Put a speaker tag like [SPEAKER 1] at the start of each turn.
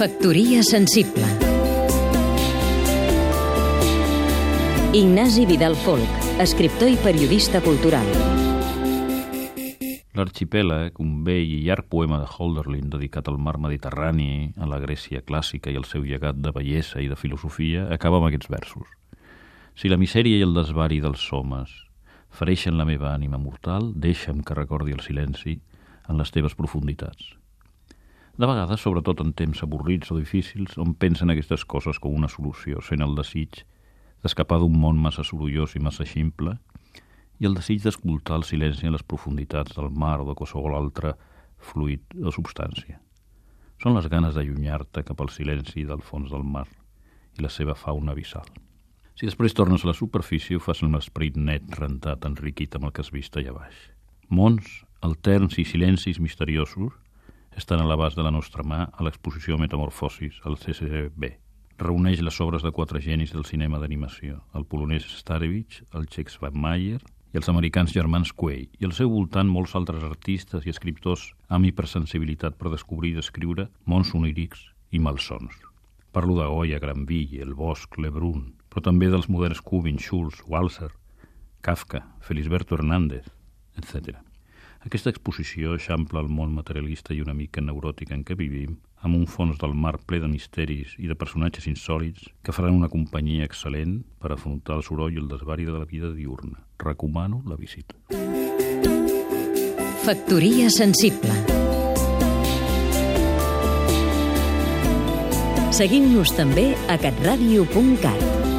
[SPEAKER 1] Factoria sensible Ignasi Vidal Folk, escriptor i periodista cultural.
[SPEAKER 2] L'arxipèlag, un vell i llarg poema de Holderlin dedicat al mar Mediterrani, a la Grècia clàssica i al seu llegat de bellesa i de filosofia, acaba amb aquests versos. Si la misèria i el desvari dels homes fereixen la meva ànima mortal, deixa'm que recordi el silenci en les teves profunditats. De vegades, sobretot en temps avorrits o difícils, on pensen aquestes coses com una solució, sent el desig d'escapar d'un món massa sorollós i massa ximple, i el desig d'escoltar el silenci en les profunditats del mar o de qualsevol altre fluid o substància. Són les ganes d'allunyar-te cap al silenci del fons del mar i la seva fauna abissal. Si després tornes a la superfície, ho fas amb l'esperit net, rentat, enriquit amb el que has vist allà baix. Mons, alterns i silencis misteriosos estan a l'abast de la nostra mà a l'exposició Metamorfosis, al CCB. Reuneix les obres de quatre genis del cinema d'animació, el polonès Starevich, el txec Mayer i els americans germans Quay, i al seu voltant molts altres artistes i escriptors amb hipersensibilitat per descobrir i descriure mons onírics i malsons. Parlo de Goya, Granville, El Bosch, Lebrun, però també dels moderns Kubin, Schulz, Walser, Kafka, Felisberto Hernández, etc. Aquesta exposició eixampla el món materialista i una mica neuròtic en què vivim, amb un fons del mar ple de misteris i de personatges insòlids que faran una companyia excel·lent per afrontar el soroll i el desvari de la vida diurna. Recomano la visita.
[SPEAKER 1] Factoria sensible Seguim-nos també a catradio.cat